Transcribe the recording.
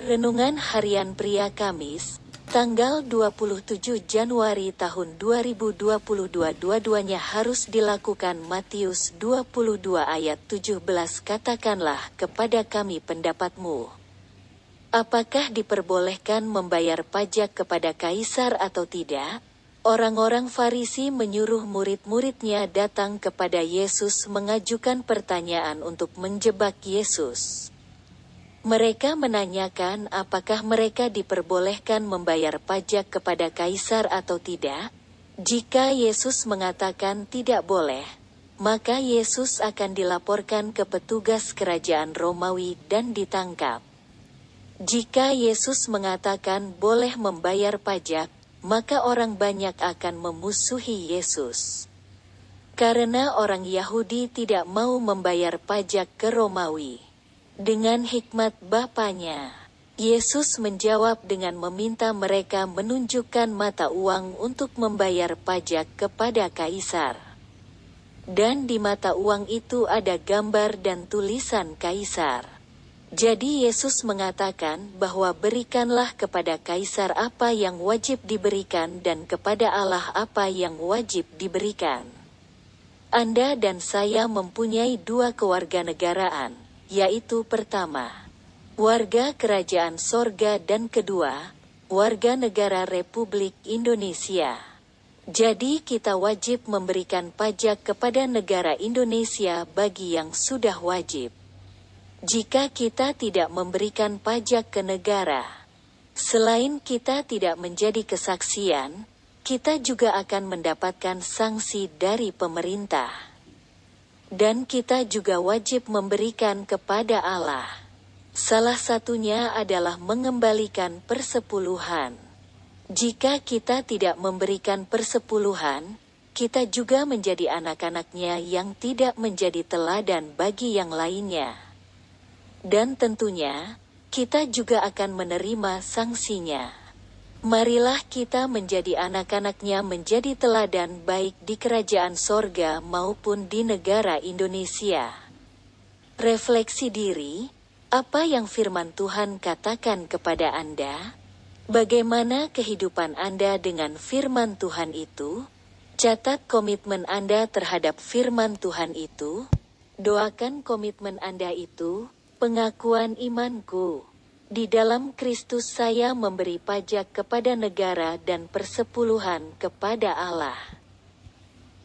Renungan Harian Pria Kamis, tanggal 27 Januari tahun 2022 dua-duanya harus dilakukan Matius 22 ayat 17 Katakanlah kepada kami pendapatmu. Apakah diperbolehkan membayar pajak kepada kaisar atau tidak? Orang-orang Farisi menyuruh murid-muridnya datang kepada Yesus mengajukan pertanyaan untuk menjebak Yesus. Mereka menanyakan apakah mereka diperbolehkan membayar pajak kepada kaisar atau tidak. Jika Yesus mengatakan tidak boleh, maka Yesus akan dilaporkan ke petugas kerajaan Romawi dan ditangkap. Jika Yesus mengatakan boleh membayar pajak, maka orang banyak akan memusuhi Yesus. Karena orang Yahudi tidak mau membayar pajak ke Romawi. Dengan hikmat Bapaknya, Yesus menjawab dengan meminta mereka menunjukkan mata uang untuk membayar pajak kepada kaisar. Dan di mata uang itu ada gambar dan tulisan kaisar. Jadi Yesus mengatakan bahwa berikanlah kepada kaisar apa yang wajib diberikan dan kepada Allah apa yang wajib diberikan. Anda dan saya mempunyai dua kewarganegaraan yaitu pertama, warga kerajaan sorga dan kedua, warga negara Republik Indonesia. Jadi kita wajib memberikan pajak kepada negara Indonesia bagi yang sudah wajib. Jika kita tidak memberikan pajak ke negara, selain kita tidak menjadi kesaksian, kita juga akan mendapatkan sanksi dari pemerintah dan kita juga wajib memberikan kepada Allah. Salah satunya adalah mengembalikan persepuluhan. Jika kita tidak memberikan persepuluhan, kita juga menjadi anak-anaknya yang tidak menjadi teladan bagi yang lainnya. Dan tentunya, kita juga akan menerima sanksinya. Marilah kita menjadi anak-anaknya menjadi teladan baik di kerajaan sorga maupun di negara Indonesia. Refleksi diri, apa yang firman Tuhan katakan kepada Anda? Bagaimana kehidupan Anda dengan firman Tuhan itu? Catat komitmen Anda terhadap firman Tuhan itu. Doakan komitmen Anda itu, pengakuan imanku. Di dalam Kristus saya memberi pajak kepada negara dan persepuluhan kepada Allah.